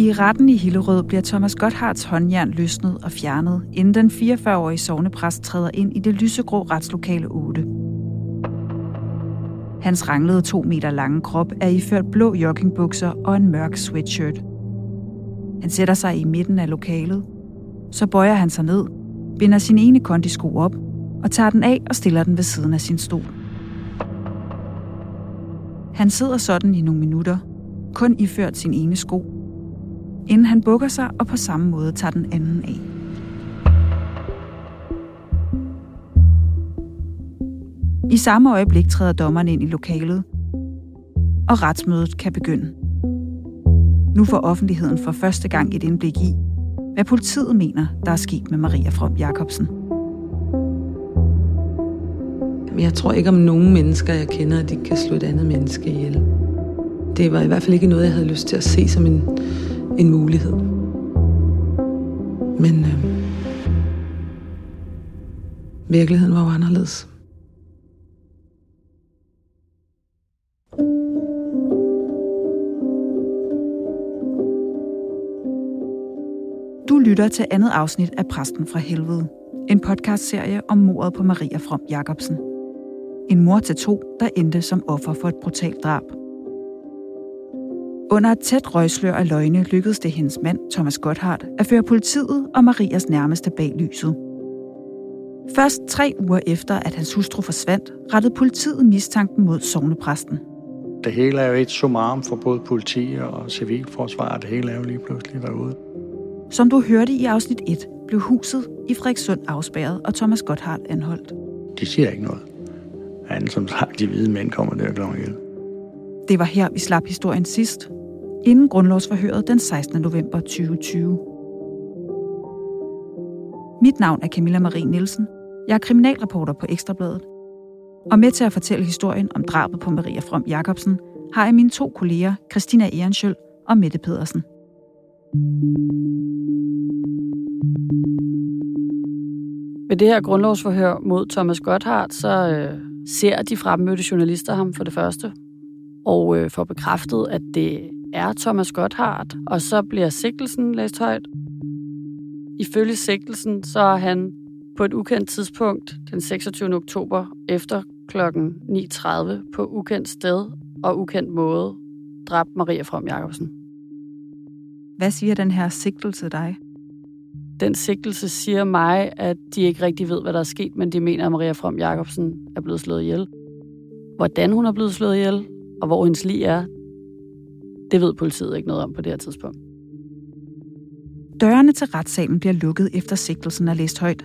I retten i Hillerød bliver Thomas Gotthards håndjern løsnet og fjernet, inden den 44-årige sovnepræst træder ind i det lysegrå retslokale 8. Hans ranglede to meter lange krop er iført blå joggingbukser og en mørk sweatshirt. Han sætter sig i midten af lokalet. Så bøjer han sig ned, binder sin ene kondisko op og tager den af og stiller den ved siden af sin stol. Han sidder sådan i nogle minutter, kun iført sin ene sko, inden han bukker sig og på samme måde tager den anden af. I samme øjeblik træder dommeren ind i lokalet, og retsmødet kan begynde. Nu får offentligheden for første gang et indblik i, hvad politiet mener, der er sket med Maria From Jacobsen. Jeg tror ikke om nogen mennesker, jeg kender, at de kan slå et andet menneske ihjel. Det var i hvert fald ikke noget, jeg havde lyst til at se som en, en mulighed. Men øh, virkeligheden var jo anderledes. Du lytter til andet afsnit af Præsten fra Helvede. En podcastserie om mordet på Maria From Jacobsen. En mor til to, der endte som offer for et brutalt drab. Under et tæt røgslør af løgne lykkedes det hendes mand, Thomas Gotthard, at føre politiet og Marias nærmeste bag lyset. Først tre uger efter, at hans hustru forsvandt, rettede politiet mistanken mod sovnepræsten. Det hele er jo et sumarum for både politi og civilforsvar. Det hele er jo lige pludselig derude. Som du hørte i afsnit 1, blev huset i Frederikssund afspærret, og Thomas Gotthard anholdt. De siger ikke noget. Han som sagt, de hvide mænd kommer der kl. 11. Det var her, vi slap historien sidst, inden grundlovsforhøret den 16. november 2020. Mit navn er Camilla Marie Nielsen. Jeg er kriminalreporter på Ekstrabladet. Og med til at fortælle historien om drabet på Maria From Jacobsen, har jeg mine to kolleger, Christina Ehrenschøl og Mette Pedersen. Ved det her grundlovsforhør mod Thomas Gotthardt, så øh, ser de fremmødte journalister ham for det første, og øh, får bekræftet, at det er Thomas Gotthard, og så bliver sigtelsen læst højt. Ifølge sigtelsen, så er han på et ukendt tidspunkt den 26. oktober efter kl. 9.30 på ukendt sted og ukendt måde dræbt Maria From Jacobsen. Hvad siger den her sigtelse dig? Den sigtelse siger mig, at de ikke rigtig ved, hvad der er sket, men de mener, at Maria From Jacobsen er blevet slået ihjel. Hvordan hun er blevet slået ihjel, og hvor hendes lig er, det ved politiet ikke noget om på det her tidspunkt. Dørene til retssalen bliver lukket efter sigtelsen er læst højt.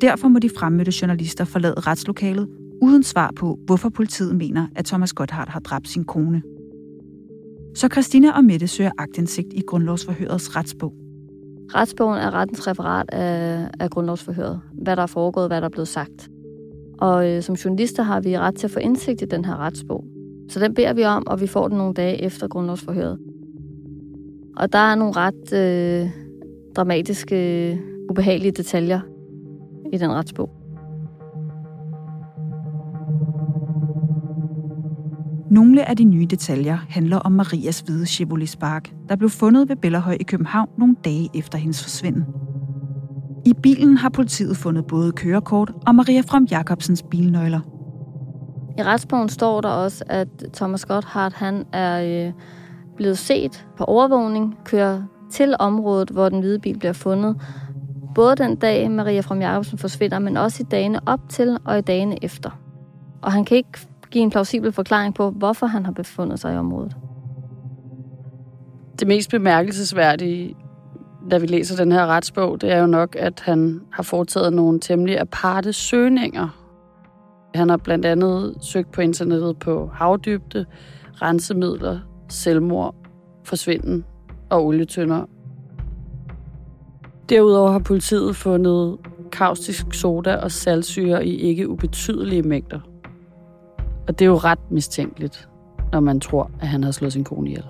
Derfor må de fremmødte journalister forlade retslokalet uden svar på, hvorfor politiet mener, at Thomas Gotthard har dræbt sin kone. Så Christina og Mette søger agtindsigt i grundlovsforhørets retsbog. Retsbogen er rettens referat af, af grundlovsforhøret. Hvad der er foregået, hvad der er blevet sagt. Og øh, som journalister har vi ret til at få indsigt i den her retsbog. Så den beder vi om, og vi får den nogle dage efter grundlovsforhøret. Og der er nogle ret øh, dramatiske, ubehagelige detaljer i den retsbog. Nogle af de nye detaljer handler om Marias hvide Chevrolet Spark, der blev fundet ved Bellerhøj i København nogle dage efter hendes forsvinden. I bilen har politiet fundet både kørekort og Maria Frem Jacobsens bilnøgler. I retsbogen står der også, at Thomas Gotthard han er øh, blevet set på overvågning, kører til området, hvor den hvide bil bliver fundet. Både den dag, Maria From Jacobsen forsvinder, men også i dagene op til og i dagene efter. Og han kan ikke give en plausibel forklaring på, hvorfor han har befundet sig i området. Det mest bemærkelsesværdige, da vi læser den her retsbog, det er jo nok, at han har foretaget nogle temmelig aparte søgninger. Han har blandt andet søgt på internettet på havdybde, rensemidler, selvmord, forsvinden og olietønder. Derudover har politiet fundet kaustisk soda og saltsyre i ikke ubetydelige mængder. Og det er jo ret mistænkeligt, når man tror, at han har slået sin kone ihjel.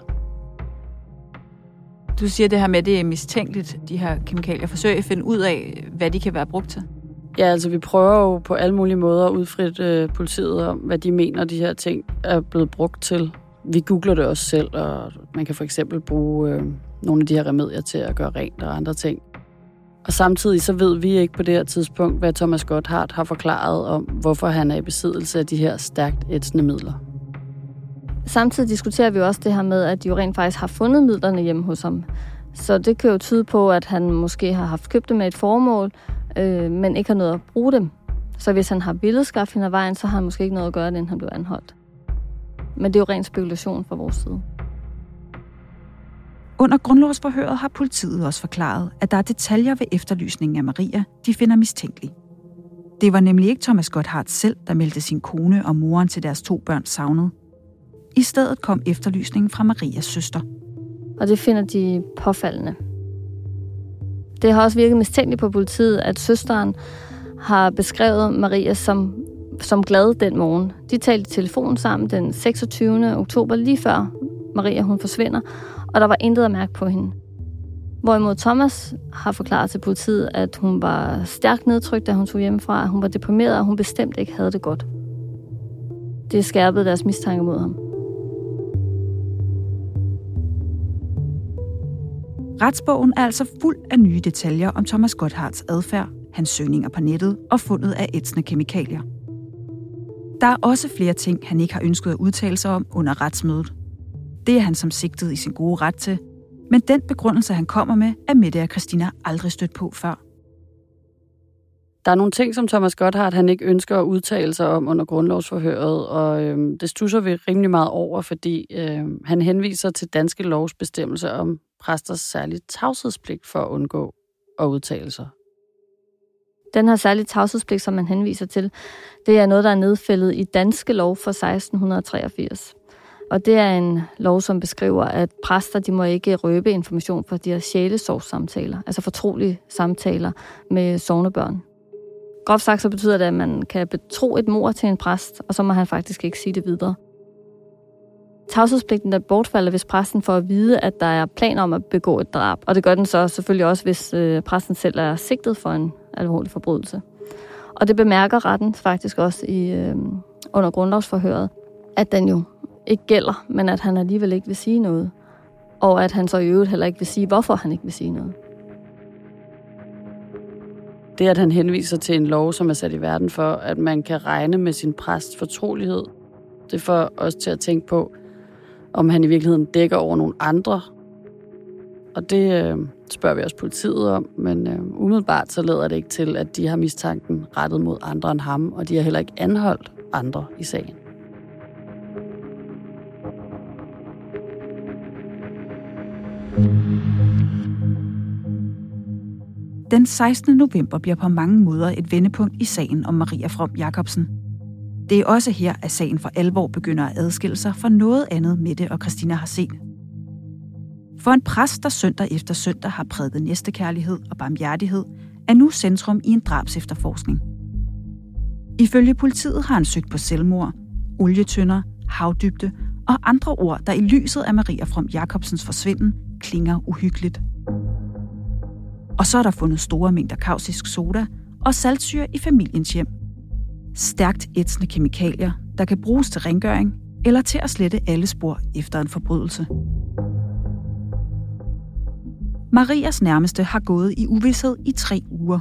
Du siger det her med, at det er mistænkeligt, de her kemikalier. Forsøger at finde ud af, hvad de kan være brugt til? Ja, altså vi prøver jo på alle mulige måder at udfritte øh, politiet om, hvad de mener, de her ting er blevet brugt til. Vi googler det også selv, og man kan for eksempel bruge øh, nogle af de her remedier til at gøre rent og andre ting. Og samtidig så ved vi ikke på det her tidspunkt, hvad Thomas Gotthardt har forklaret om, hvorfor han er i besiddelse af de her stærkt ætsende midler. Samtidig diskuterer vi også det her med, at de jo rent faktisk har fundet midlerne hjemme hos ham. Så det kan jo tyde på, at han måske har haft købt dem med et formål, øh, men ikke har noget at bruge dem. Så hvis han har villet skaffe hende af vejen, så har han måske ikke noget at gøre, inden han blev anholdt. Men det er jo ren spekulation fra vores side. Under grundlovsforhøret har politiet også forklaret, at der er detaljer ved efterlysningen af Maria, de finder mistænkelig. Det var nemlig ikke Thomas Gotthard selv, der meldte sin kone og moren til deres to børn savnet. I stedet kom efterlysningen fra Marias søster. Og det finder de påfaldende. Det har også virket mistænkeligt på politiet, at søsteren har beskrevet Maria som, som glad den morgen. De talte i telefon sammen den 26. oktober, lige før Maria hun forsvinder, og der var intet at mærke på hende. Hvorimod Thomas har forklaret til politiet, at hun var stærkt nedtrykt, da hun tog hjemmefra, at hun var deprimeret, og hun bestemt ikke havde det godt. Det skærpede deres mistanke mod ham. Retsbogen er altså fuld af nye detaljer om Thomas Gotthards adfærd, hans søgninger på nettet og fundet af ætsende kemikalier. Der er også flere ting, han ikke har ønsket at udtale sig om under retsmødet. Det er han som sigtet i sin gode ret til, men den begrundelse, han kommer med, er Mette og Christina aldrig stødt på før. Der er nogle ting, som Thomas Gotthard han ikke ønsker at udtale sig om under grundlovsforhøret, og øhm, det stusser vi rimelig meget over, fordi øhm, han henviser til danske lovs bestemmelse om præsters særlige tavshedspligt for at undgå at udtale sig. Den her særlige tavshedspligt, som man henviser til, det er noget, der er nedfældet i danske lov fra 1683. Og det er en lov, som beskriver, at præster de må ikke røbe information fra de her sjælesorgssamtaler, altså fortrolige samtaler med sovnebørn. Groft sagt så betyder det, at man kan betro et mor til en præst, og så må han faktisk ikke sige det videre. Tavshedspligten der bortfalder, hvis præsten får at vide, at der er planer om at begå et drab. Og det gør den så selvfølgelig også, hvis øh, præsten selv er sigtet for en alvorlig forbrydelse. Og det bemærker retten faktisk også i, øh, under grundlovsforhøret, at den jo ikke gælder, men at han alligevel ikke vil sige noget. Og at han så i øvrigt heller ikke vil sige, hvorfor han ikke vil sige noget. Det, at han henviser til en lov, som er sat i verden for, at man kan regne med sin præsts fortrolighed, det får os til at tænke på, om han i virkeligheden dækker over nogle andre. Og det øh, spørger vi også politiet om, men øh, umiddelbart så leder det ikke til, at de har mistanken rettet mod andre end ham, og de har heller ikke anholdt andre i sagen. Den 16. november bliver på mange måder et vendepunkt i sagen om Maria From Jacobsen. Det er også her, at sagen for alvor begynder at adskille sig fra noget andet, Mette og Christina har set. For en præst, der søndag efter søndag har prædiket næstekærlighed og barmhjertighed, er nu centrum i en drabs efterforskning. Ifølge politiet har han søgt på selvmord, olietønder, havdybde og andre ord, der i lyset af Maria From Jacobsens forsvinden klinger uhyggeligt. Og så er der fundet store mængder kausisk soda og saltsyre i familiens hjem. Stærkt ætsende kemikalier, der kan bruges til rengøring eller til at slette alle spor efter en forbrydelse. Marias nærmeste har gået i uvidshed i tre uger.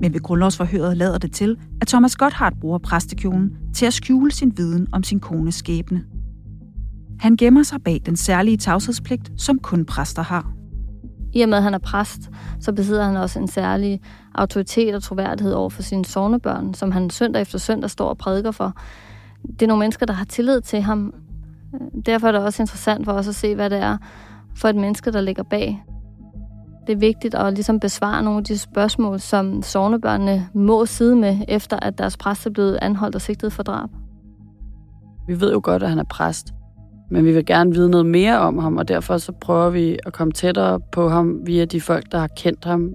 Men ved grundlovsforhøret lader det til, at Thomas Gotthardt bruger præstekjolen til at skjule sin viden om sin kones skæbne. Han gemmer sig bag den særlige tavshedspligt, som kun præster har. I og med, at han er præst, så besidder han også en særlig autoritet og troværdighed over for sine sovnebørn, som han søndag efter søndag står og prædiker for. Det er nogle mennesker, der har tillid til ham. Derfor er det også interessant for os at se, hvad det er for et menneske, der ligger bag. Det er vigtigt at ligesom besvare nogle af de spørgsmål, som sovnebørnene må sidde med, efter at deres præst er blevet anholdt og sigtet for drab. Vi ved jo godt, at han er præst, men vi vil gerne vide noget mere om ham, og derfor så prøver vi at komme tættere på ham via de folk, der har kendt ham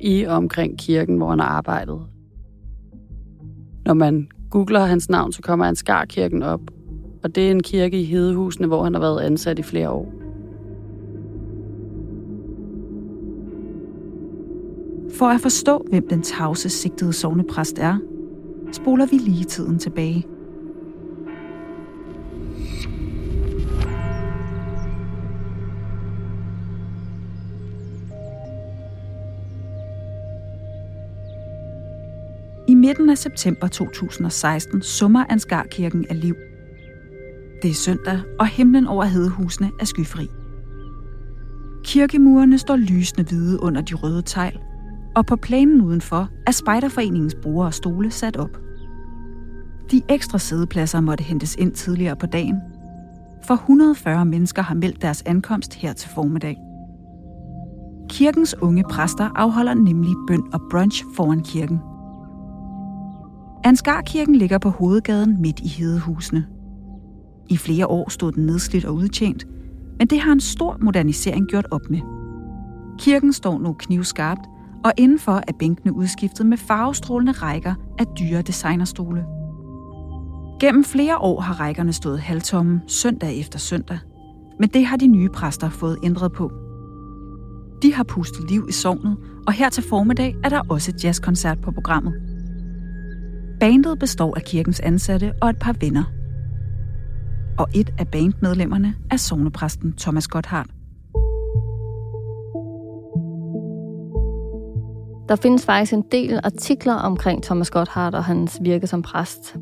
i og omkring kirken, hvor han har arbejdet. Når man googler hans navn, så kommer han Skarkirken op, og det er en kirke i Hedehusene, hvor han har været ansat i flere år. For at forstå, hvem den tavse sigtede sovnepræst er, spoler vi lige tiden tilbage. September 2016 summer Ansgarkirken af liv. Det er søndag, og himlen over hedehusene er skyfri. Kirkemurene står lysende hvide under de røde tegl, og på planen udenfor er Spejderforeningens brugere og stole sat op. De ekstra sædepladser måtte hentes ind tidligere på dagen, for 140 mennesker har meldt deres ankomst her til formiddag. Kirkens unge præster afholder nemlig bøn og brunch foran kirken. Ansgarkirken ligger på hovedgaden midt i Hedehusene. I flere år stod den nedslidt og udtjent, men det har en stor modernisering gjort op med. Kirken står nu knivskarpt, og indenfor er bænkene udskiftet med farvestrålende rækker af dyre designerstole. Gennem flere år har rækkerne stået halvtomme søndag efter søndag, men det har de nye præster fået ændret på. De har pustet liv i sovnet, og her til formiddag er der også jazzkoncert på programmet. Bandet består af kirkens ansatte og et par venner. Og et af bandmedlemmerne er sovnepræsten Thomas Gotthardt. Der findes faktisk en del artikler omkring Thomas Gotthardt og hans virke som præst.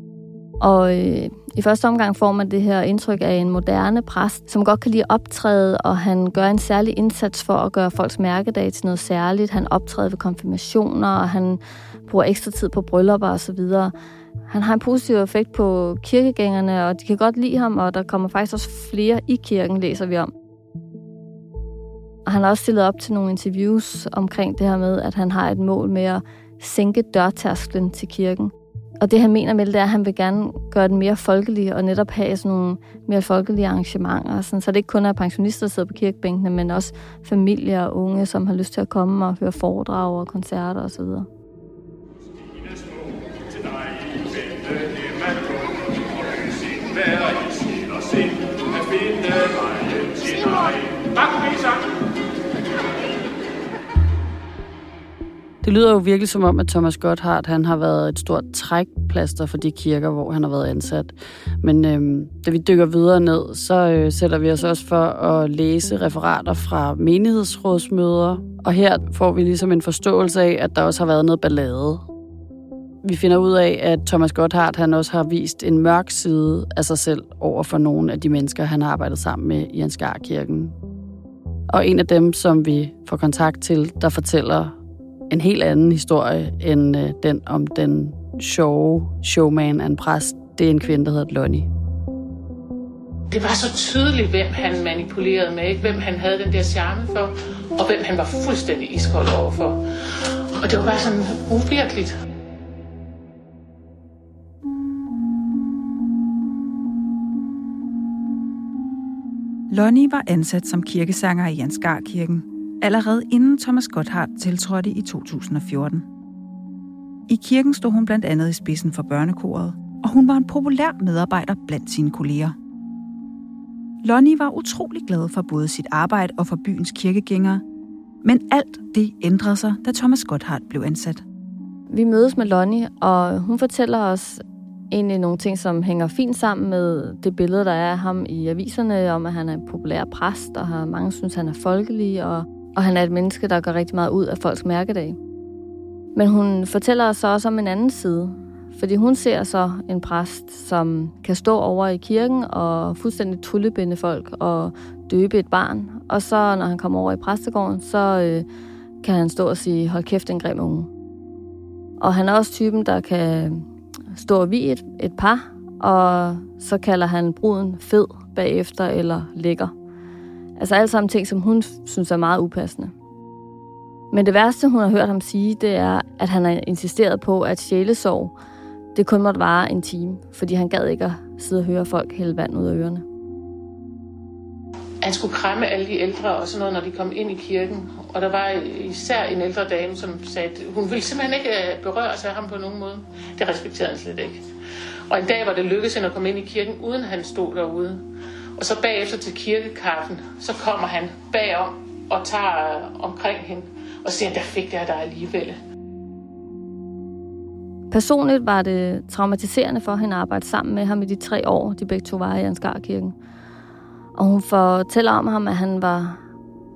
Og øh, i første omgang får man det her indtryk af en moderne præst, som godt kan lide at optræde, og han gør en særlig indsats for at gøre folks mærkedag til noget særligt. Han optræder ved konfirmationer, og han bruger ekstra tid på bryllupper osv. Han har en positiv effekt på kirkegængerne, og de kan godt lide ham, og der kommer faktisk også flere i kirken, læser vi om. Og han har også stillet op til nogle interviews omkring det her med, at han har et mål med at sænke dørtærsklen til kirken. Og det han mener med det, er, at han vil gerne gøre den mere folkelig, og netop have sådan nogle mere folkelige arrangementer. Sådan, så det ikke kun er pensionister, der sidder på kirkebænkene, men også familier og unge, som har lyst til at komme og høre foredrag og koncerter osv. Det lyder jo virkelig som om, at Thomas Gotthardt han har været et stort trækplaster for de kirker, hvor han har været ansat. Men øhm, da vi dykker videre ned, så øh, sætter vi os også for at læse referater fra menighedsrådsmøder. Og her får vi ligesom en forståelse af, at der også har været noget ballade. Vi finder ud af, at Thomas Gotthardt han også har vist en mørk side af sig selv over for nogle af de mennesker, han har arbejdet sammen med i Ansgar-kirken. Og en af dem, som vi får kontakt til, der fortæller en helt anden historie end øh, den om den sjove showman af en præst. Det er en kvinde, der hedder Lonnie. Det var så tydeligt, hvem han manipulerede med, ikke? hvem han havde den der charme for, og hvem han var fuldstændig iskold overfor. Og det var bare sådan uvirkeligt. Lonnie var ansat som kirkesanger i Jansgar-kirken, allerede inden Thomas Gotthardt tiltrådte i 2014. I kirken stod hun blandt andet i spidsen for børnekoret, og hun var en populær medarbejder blandt sine kolleger. Lonnie var utrolig glad for både sit arbejde og for byens kirkegængere, men alt det ændrede sig, da Thomas Gotthardt blev ansat. Vi mødes med Lonnie, og hun fortæller os egentlig nogle ting, som hænger fint sammen med det billede, der er af ham i aviserne, om at han er en populær præst, og mange synes, han er folkelig, og og han er et menneske, der går rigtig meget ud af folks mærkedag. Men hun fortæller os så også om en anden side, fordi hun ser så en præst, som kan stå over i kirken og fuldstændig tullebinde folk og døbe et barn. Og så, når han kommer over i præstegården, så øh, kan han stå og sige, hold kæft, en grim unge. Og han er også typen, der kan stå og et, et par, og så kalder han bruden fed bagefter eller lækker. Altså alle sammen ting, som hun synes er meget upassende. Men det værste, hun har hørt ham sige, det er, at han har insisteret på, at sjælesorg, det kun måtte vare en time, fordi han gad ikke at sidde og høre folk hælde vand ud af ørerne. Han skulle kramme alle de ældre og sådan noget, når de kom ind i kirken. Og der var især en ældre dame, som sagde, at hun ville simpelthen ikke øh, berøre sig af ham på nogen måde. Det respekterede han slet ikke. Og en dag var det lykkedes hende at komme ind i kirken, uden han stod derude. Og så bagefter til kirkekaffen, så kommer han bagom og tager øh, omkring hende og siger, der fik jeg dig alligevel. Personligt var det traumatiserende for hende at arbejde sammen med ham i de tre år, de begge to var i Ansgarkirken. Og hun fortæller om ham, at han var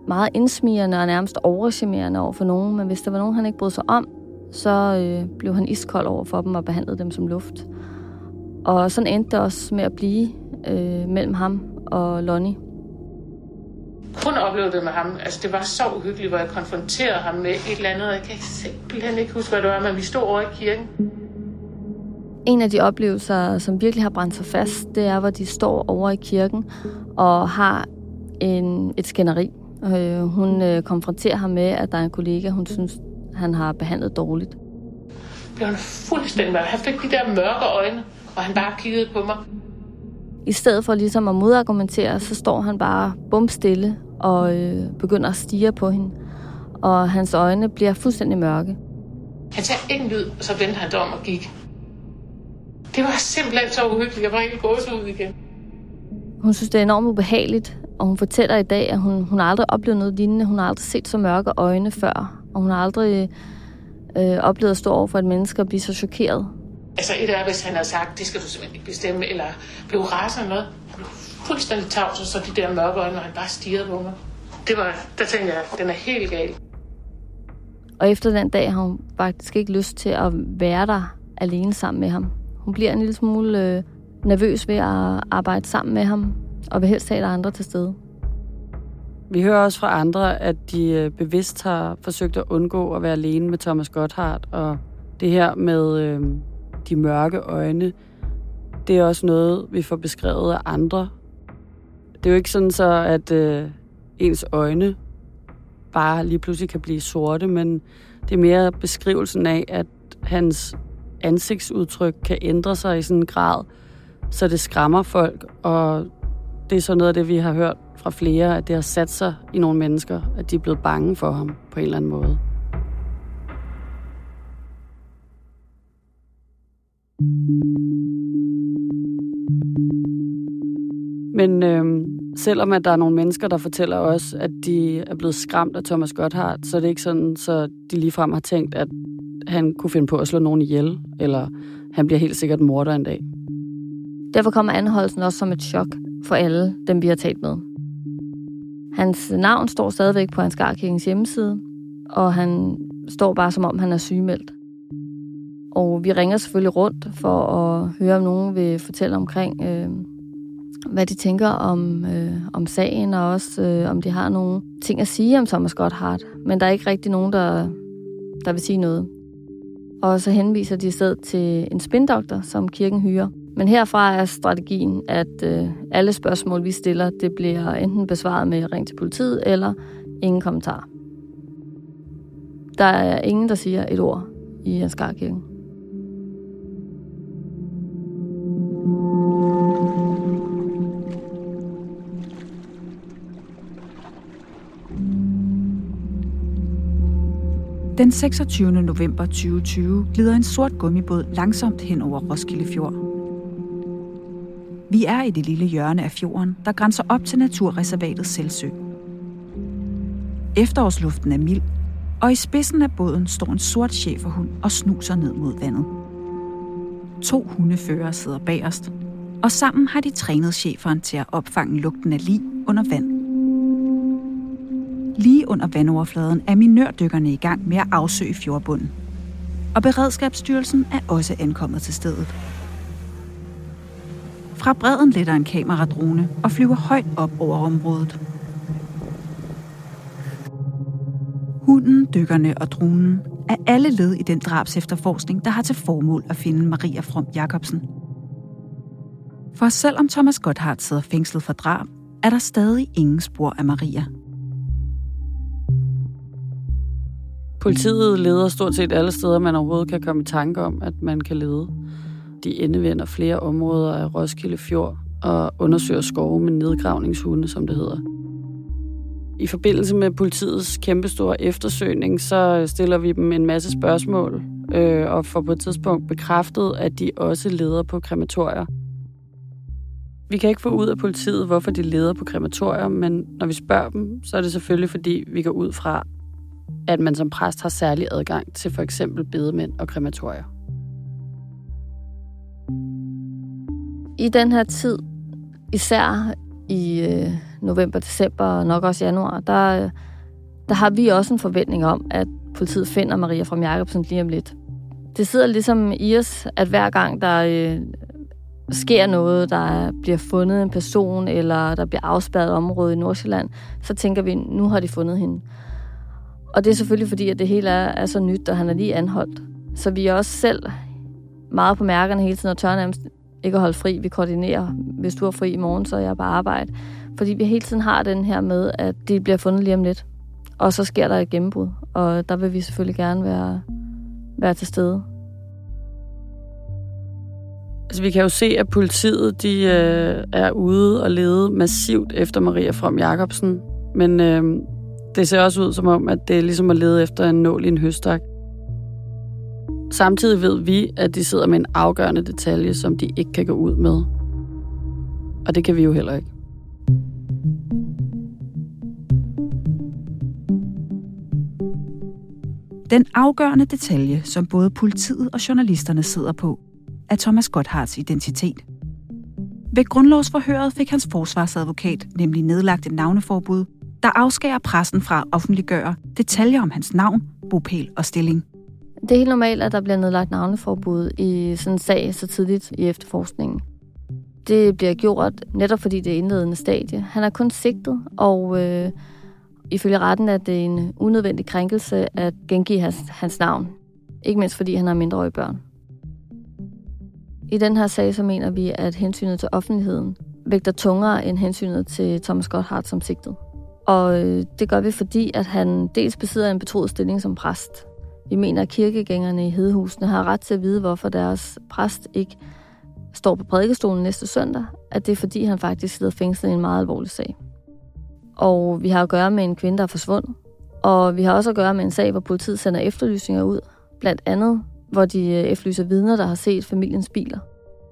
meget indsmirrende og nærmest overcharmerende over for nogen, men hvis der var nogen, han ikke brød sig om, så øh, blev han iskold over for dem og behandlede dem som luft. Og sådan endte det også med at blive øh, mellem ham og Lonnie. Hun oplevede det med ham. Altså, det var så uhyggeligt, hvor jeg konfronterede ham med et eller andet. Jeg kan simpelthen ikke huske, hvad det var, men vi stod over i kirken. En af de oplevelser, som virkelig har brændt sig fast, det er, hvor de står over i kirken og har en, et skænderi. Øh, hun øh, konfronterer ham med, at der er en kollega, hun synes, han har behandlet dårligt. Det var fuldstændig mørk. Han fik de der mørke øjne, og han bare kiggede på mig. I stedet for ligesom at modargumentere, så står han bare bumstille og øh, begynder at stige på hende. Og hans øjne bliver fuldstændig mørke. Han sagde ingen lyd, og så vendte han om og gik. Det var simpelthen så uhyggeligt. Jeg var helt gåset ud igen. Hun synes, det er enormt ubehageligt, og hun fortæller i dag, at hun, hun har aldrig oplevet noget lignende. Hun har aldrig set så mørke øjne før, og hun har aldrig øh, oplevet at stå over for et menneske og blive så chokeret. Altså et er, hvis han havde sagt, det skal du simpelthen ikke bestemme, eller blev rasende eller noget. Han blev fuldstændig tavs, og så de der mørke øjne, og han bare stirrede på mig. Det var, der tænkte jeg, den er helt gal. Og efter den dag har hun faktisk ikke lyst til at være der alene sammen med ham. Hun bliver en lille smule øh, nervøs ved at arbejde sammen med ham, og vil helst have andre til stede. Vi hører også fra andre, at de øh, bevidst har forsøgt at undgå at være alene med Thomas Gotthardt, og det her med øh, de mørke øjne, det er også noget, vi får beskrevet af andre. Det er jo ikke sådan så, at øh, ens øjne bare lige pludselig kan blive sorte, men det er mere beskrivelsen af, at hans ansigtsudtryk kan ændre sig i sådan en grad, så det skræmmer folk, og det er så noget af det, vi har hørt fra flere, at det har sat sig i nogle mennesker, at de er blevet bange for ham på en eller anden måde. Men øh, selvom at der er nogle mennesker, der fortæller os, at de er blevet skræmt af Thomas Gotthardt, så er det ikke sådan, så de ligefrem har tænkt, at han kunne finde på at slå nogen ihjel, eller han bliver helt sikkert morder en dag. Derfor kommer anholdelsen også som et chok for alle dem, vi har talt med. Hans navn står stadigvæk på hans Garkirkens hjemmeside, og han står bare som om han er sygemeldt. Og vi ringer selvfølgelig rundt for at høre, om nogen vil fortælle omkring, øh, hvad de tænker om, øh, om sagen, og også øh, om de har nogle ting at sige om Thomas Gotthardt. Men der er ikke rigtig nogen, der, der vil sige noget. Og så henviser de i stedet til en spindoktor, som kirken hyrer. Men herfra er strategien, at øh, alle spørgsmål, vi stiller, det bliver enten besvaret med ring til politiet, eller ingen kommentar. Der er ingen, der siger et ord i Ansgarkirken. Den 26. november 2020 glider en sort gummibåd langsomt hen over Roskilde Fjord. Vi er i det lille hjørne af fjorden, der grænser op til naturreservatet Selsø. Efterårsluften er mild, og i spidsen af båden står en sort cheferhund og snuser ned mod vandet. To hundefører sidder bagerst, og sammen har de trænet cheferen til at opfange lugten af lig under vand. Lige under vandoverfladen er minørdykkerne i gang med at afsøge fjordbunden. Og Beredskabsstyrelsen er også ankommet til stedet. Fra bredden letter en kameradrone og flyver højt op over området. Hunden, dykkerne og dronen er alle led i den drabs efterforskning, der har til formål at finde Maria From Jacobsen. For selvom Thomas Gotthardt sidder fængslet for drab, er der stadig ingen spor af Maria – Politiet leder stort set alle steder, man overhovedet kan komme i tanke om, at man kan lede. De indevender flere områder af Roskilde Fjord og undersøger skove med nedgravningshunde, som det hedder. I forbindelse med politiets kæmpestore eftersøgning, så stiller vi dem en masse spørgsmål, øh, og får på et tidspunkt bekræftet, at de også leder på krematorier. Vi kan ikke få ud af politiet, hvorfor de leder på krematorier, men når vi spørger dem, så er det selvfølgelig, fordi vi går ud fra, at man som præst har særlig adgang til for eksempel bedemænd og krematorier. I den her tid, især i øh, november, december og nok også januar, der, der har vi også en forventning om, at politiet finder Maria fra Jacobsen lige om lidt. Det sidder ligesom i os, at hver gang der øh, sker noget, der bliver fundet en person, eller der bliver afspærret område i Nordsjælland, så tænker vi, nu har de fundet hende. Og det er selvfølgelig fordi, at det hele er, er så nyt, og han er lige anholdt. Så vi er også selv meget på mærkerne hele tiden, og tør nærmest ikke at holde fri. Vi koordinerer. Hvis du er fri i morgen, så er jeg på arbejde. Fordi vi hele tiden har den her med, at det bliver fundet lige om lidt. Og så sker der et gennembrud, og der vil vi selvfølgelig gerne være, være til stede. Altså, vi kan jo se, at politiet de, øh, er ude og lede massivt efter Maria From Jacobsen. Men øh, det ser også ud som om, at det er ligesom at lede efter en nål i en høstak. Samtidig ved vi, at de sidder med en afgørende detalje, som de ikke kan gå ud med. Og det kan vi jo heller ikke. Den afgørende detalje, som både politiet og journalisterne sidder på, er Thomas Gotthards identitet. Ved grundlovsforhøret fik hans forsvarsadvokat nemlig nedlagt et navneforbud, der afskærer pressen fra at offentliggøre detaljer om hans navn, bopæl og stilling. Det er helt normalt, at der bliver nedlagt navneforbud i sådan en sag så tidligt i efterforskningen. Det bliver gjort netop fordi det er indledende stadie. Han er kun sigtet, og øh, ifølge retten er det en unødvendig krænkelse at gengive hans, hans navn. Ikke mindst fordi han har mindreårige børn. I den her sag så mener vi, at hensynet til offentligheden vægter tungere end hensynet til Thomas Gotthardt som sigtet. Og øh, det gør vi, fordi at han dels besidder en betroet stilling som præst. Vi mener, at kirkegængerne i Hedehusene har ret til at vide, hvorfor deres præst ikke står på prædikestolen næste søndag, at det er fordi, han faktisk sidder fængslet i en meget alvorlig sag. Og vi har at gøre med en kvinde, der er forsvundet. Og vi har også at gøre med en sag, hvor politiet sender efterlysninger ud. Blandt andet, hvor de øh, efterlyser vidner, der har set familiens biler.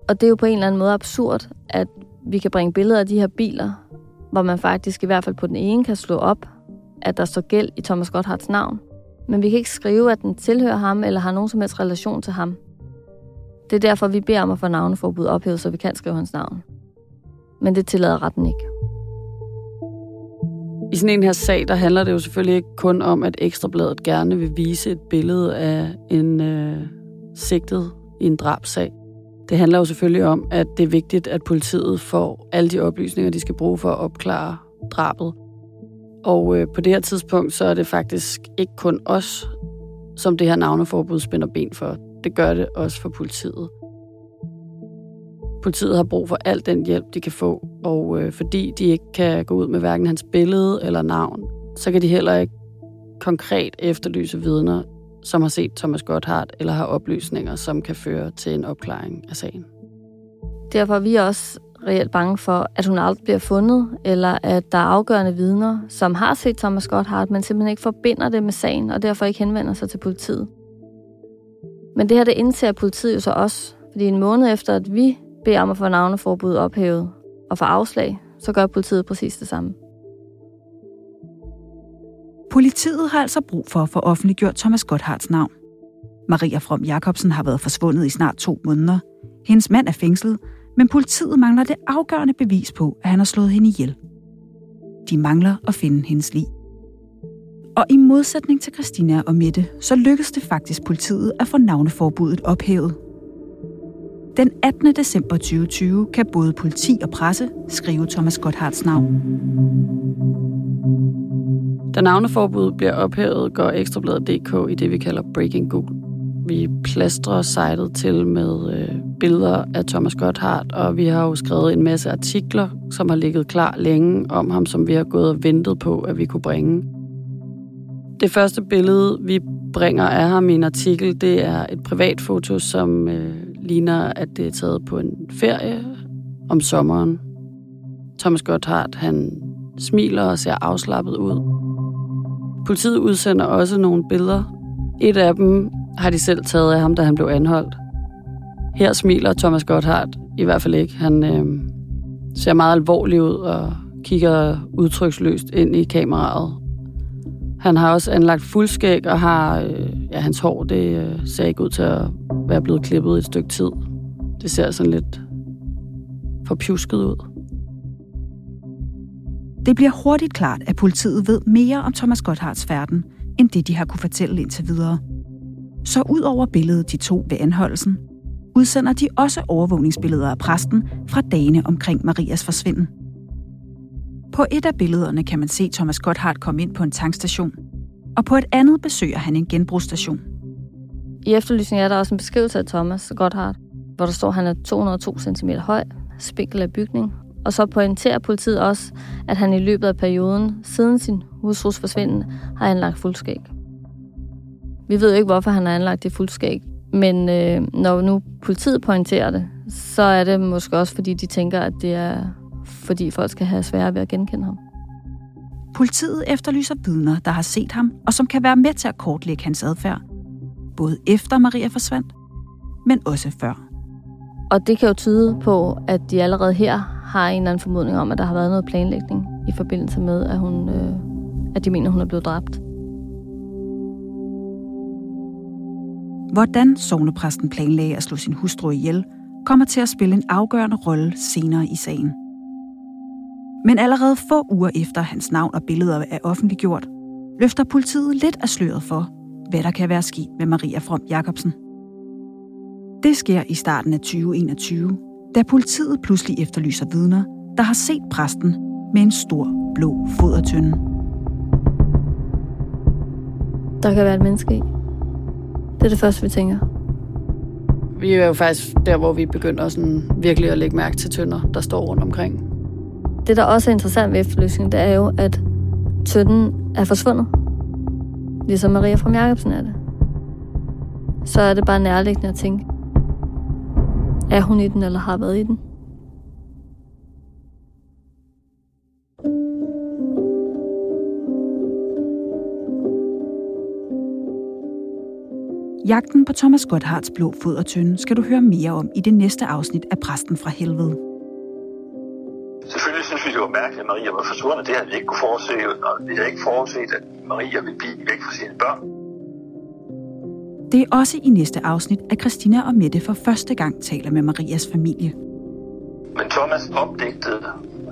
Og det er jo på en eller anden måde absurd, at vi kan bringe billeder af de her biler, hvor man faktisk i hvert fald på den ene kan slå op, at der står gæld i Thomas Gotthards navn. Men vi kan ikke skrive, at den tilhører ham eller har nogen som helst relation til ham. Det er derfor, vi beder om at få navneforbud ophævet, så vi kan skrive hans navn. Men det tillader retten ikke. I sådan en her sag, der handler det jo selvfølgelig ikke kun om, at Ekstrabladet gerne vil vise et billede af en øh, sigtet i en drabsag. Det handler jo selvfølgelig om, at det er vigtigt, at politiet får alle de oplysninger, de skal bruge for at opklare drabet. Og øh, på det her tidspunkt, så er det faktisk ikke kun os, som det her navneforbud spænder ben for. Det gør det også for politiet. Politiet har brug for al den hjælp, de kan få, og øh, fordi de ikke kan gå ud med hverken hans billede eller navn, så kan de heller ikke konkret efterlyse vidner, som har set Thomas Gotthardt eller har oplysninger, som kan føre til en opklaring af sagen. Derfor er vi også reelt bange for, at hun aldrig bliver fundet, eller at der er afgørende vidner, som har set Thomas Gotthardt, men simpelthen ikke forbinder det med sagen, og derfor ikke henvender sig til politiet. Men det her, det indser politiet jo så også, fordi en måned efter, at vi beder om at få navneforbud ophævet og få afslag, så gør politiet præcis det samme. Politiet har altså brug for at få offentliggjort Thomas Gotthards navn. Maria From Jacobsen har været forsvundet i snart to måneder. Hendes mand er fængslet, men politiet mangler det afgørende bevis på, at han har slået hende ihjel. De mangler at finde hendes lig. Og i modsætning til Christina og Mette, så lykkedes det faktisk politiet at få navneforbuddet ophævet. Den 18. december 2020 kan både politi og presse skrive Thomas Gotthards navn. Da navneforbuddet bliver ophævet, går Ekstrabladet.dk i det, vi kalder Breaking Google. Vi plastrer sitet til med øh, billeder af Thomas Gotthardt, og vi har jo skrevet en masse artikler, som har ligget klar længe om ham, som vi har gået og ventet på, at vi kunne bringe. Det første billede, vi bringer af ham i en artikel, det er et privat foto, som øh, ligner, at det er taget på en ferie om sommeren. Thomas Gotthardt, han smiler og ser afslappet ud. Politiet udsender også nogle billeder. Et af dem har de selv taget af ham, da han blev anholdt. Her smiler Thomas Gotthardt i hvert fald ikke. Han øh, ser meget alvorlig ud og kigger udtryksløst ind i kameraet. Han har også anlagt fuldskæg og har, øh, ja, hans hår, det øh, ser ikke ud til at være blevet klippet et stykke tid. Det ser sådan lidt forpjusket ud. Det bliver hurtigt klart, at politiet ved mere om Thomas Gotthards færden, end det de har kunne fortælle indtil videre. Så ud over billedet de to ved anholdelsen, udsender de også overvågningsbilleder af præsten fra dagene omkring Marias forsvinden. På et af billederne kan man se Thomas Gotthard komme ind på en tankstation, og på et andet besøger han en genbrugsstation. I efterlysningen er der også en beskrivelse af Thomas Gotthard, hvor der står, at han er 202 cm høj, spinkel af bygning, og så pointerer politiet også, at han i løbet af perioden, siden sin husrus forsvinden, har anlagt fuldskæg. Vi ved jo ikke, hvorfor han har anlagt det fuldskæg, men øh, når nu politiet pointerer det, så er det måske også, fordi de tænker, at det er fordi folk skal have svære ved at genkende ham. Politiet efterlyser vidner, der har set ham, og som kan være med til at kortlægge hans adfærd. Både efter Maria forsvandt, men også før. Og det kan jo tyde på, at de allerede her har en eller anden formodning om, at der har været noget planlægning i forbindelse med, at, hun, øh, at de mener, hun er blevet dræbt. Hvordan sovnepræsten planlagde at slå sin hustru ihjel, kommer til at spille en afgørende rolle senere i sagen. Men allerede få uger efter hans navn og billeder er offentliggjort, løfter politiet lidt af sløret for, hvad der kan være sket med Maria From Jacobsen. Det sker i starten af 2021, da politiet pludselig efterlyser vidner, der har set præsten med en stor blå fodertønde. Der kan være et menneske i. Det er det første, vi tænker. Vi er jo faktisk der, hvor vi begynder sådan virkelig at lægge mærke til tønder, der står rundt omkring. Det, der også er interessant ved efterlysningen, det er jo, at tønden er forsvundet. Ligesom Maria fra Jacobsen er det. Så er det bare nærliggende at tænke, er hun i den, eller har været i den? Jagten på Thomas Gotthards blå fodertønde skal du høre mere om i det næste afsnit af Præsten fra Helvede. Selvfølgelig synes vi, det var mærkeligt, at Maria var forsvundet. Det havde vi ikke kunne forudse, og vi havde ikke forudset, at Maria ville blive væk fra sine børn. Det er også i næste afsnit, at Christina og Mette for første gang taler med Marias familie. Men Thomas opdigtede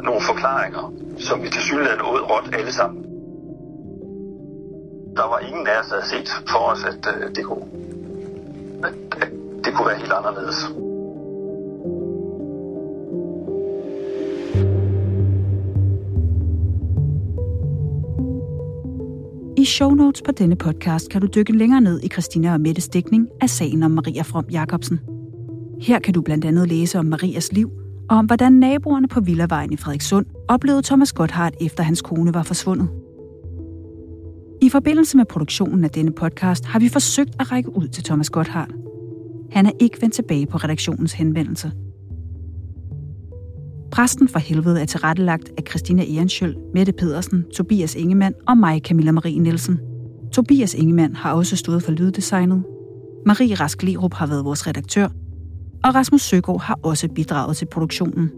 nogle forklaringer, som vi til synligheden åd råt alle sammen. Der var ingen af os, der havde set for os, at øh, det kunne, at, at det kunne være helt anderledes. Show notes på denne podcast kan du dykke længere ned i Christina og Mettes dækning af sagen om Maria From Jacobsen. Her kan du blandt andet læse om Marias liv, og om hvordan naboerne på Villavejen i Frederikssund oplevede Thomas Gotthardt efter hans kone var forsvundet. I forbindelse med produktionen af denne podcast har vi forsøgt at række ud til Thomas Gotthardt. Han er ikke vendt tilbage på redaktionens henvendelse. Præsten for helvede er tilrettelagt af Christina Ehrenschøld, Mette Pedersen, Tobias Ingemann og mig, Camilla Marie Nielsen. Tobias Ingemann har også stået for lyddesignet. Marie Rask Lerup har været vores redaktør, og Rasmus Søgaard har også bidraget til produktionen.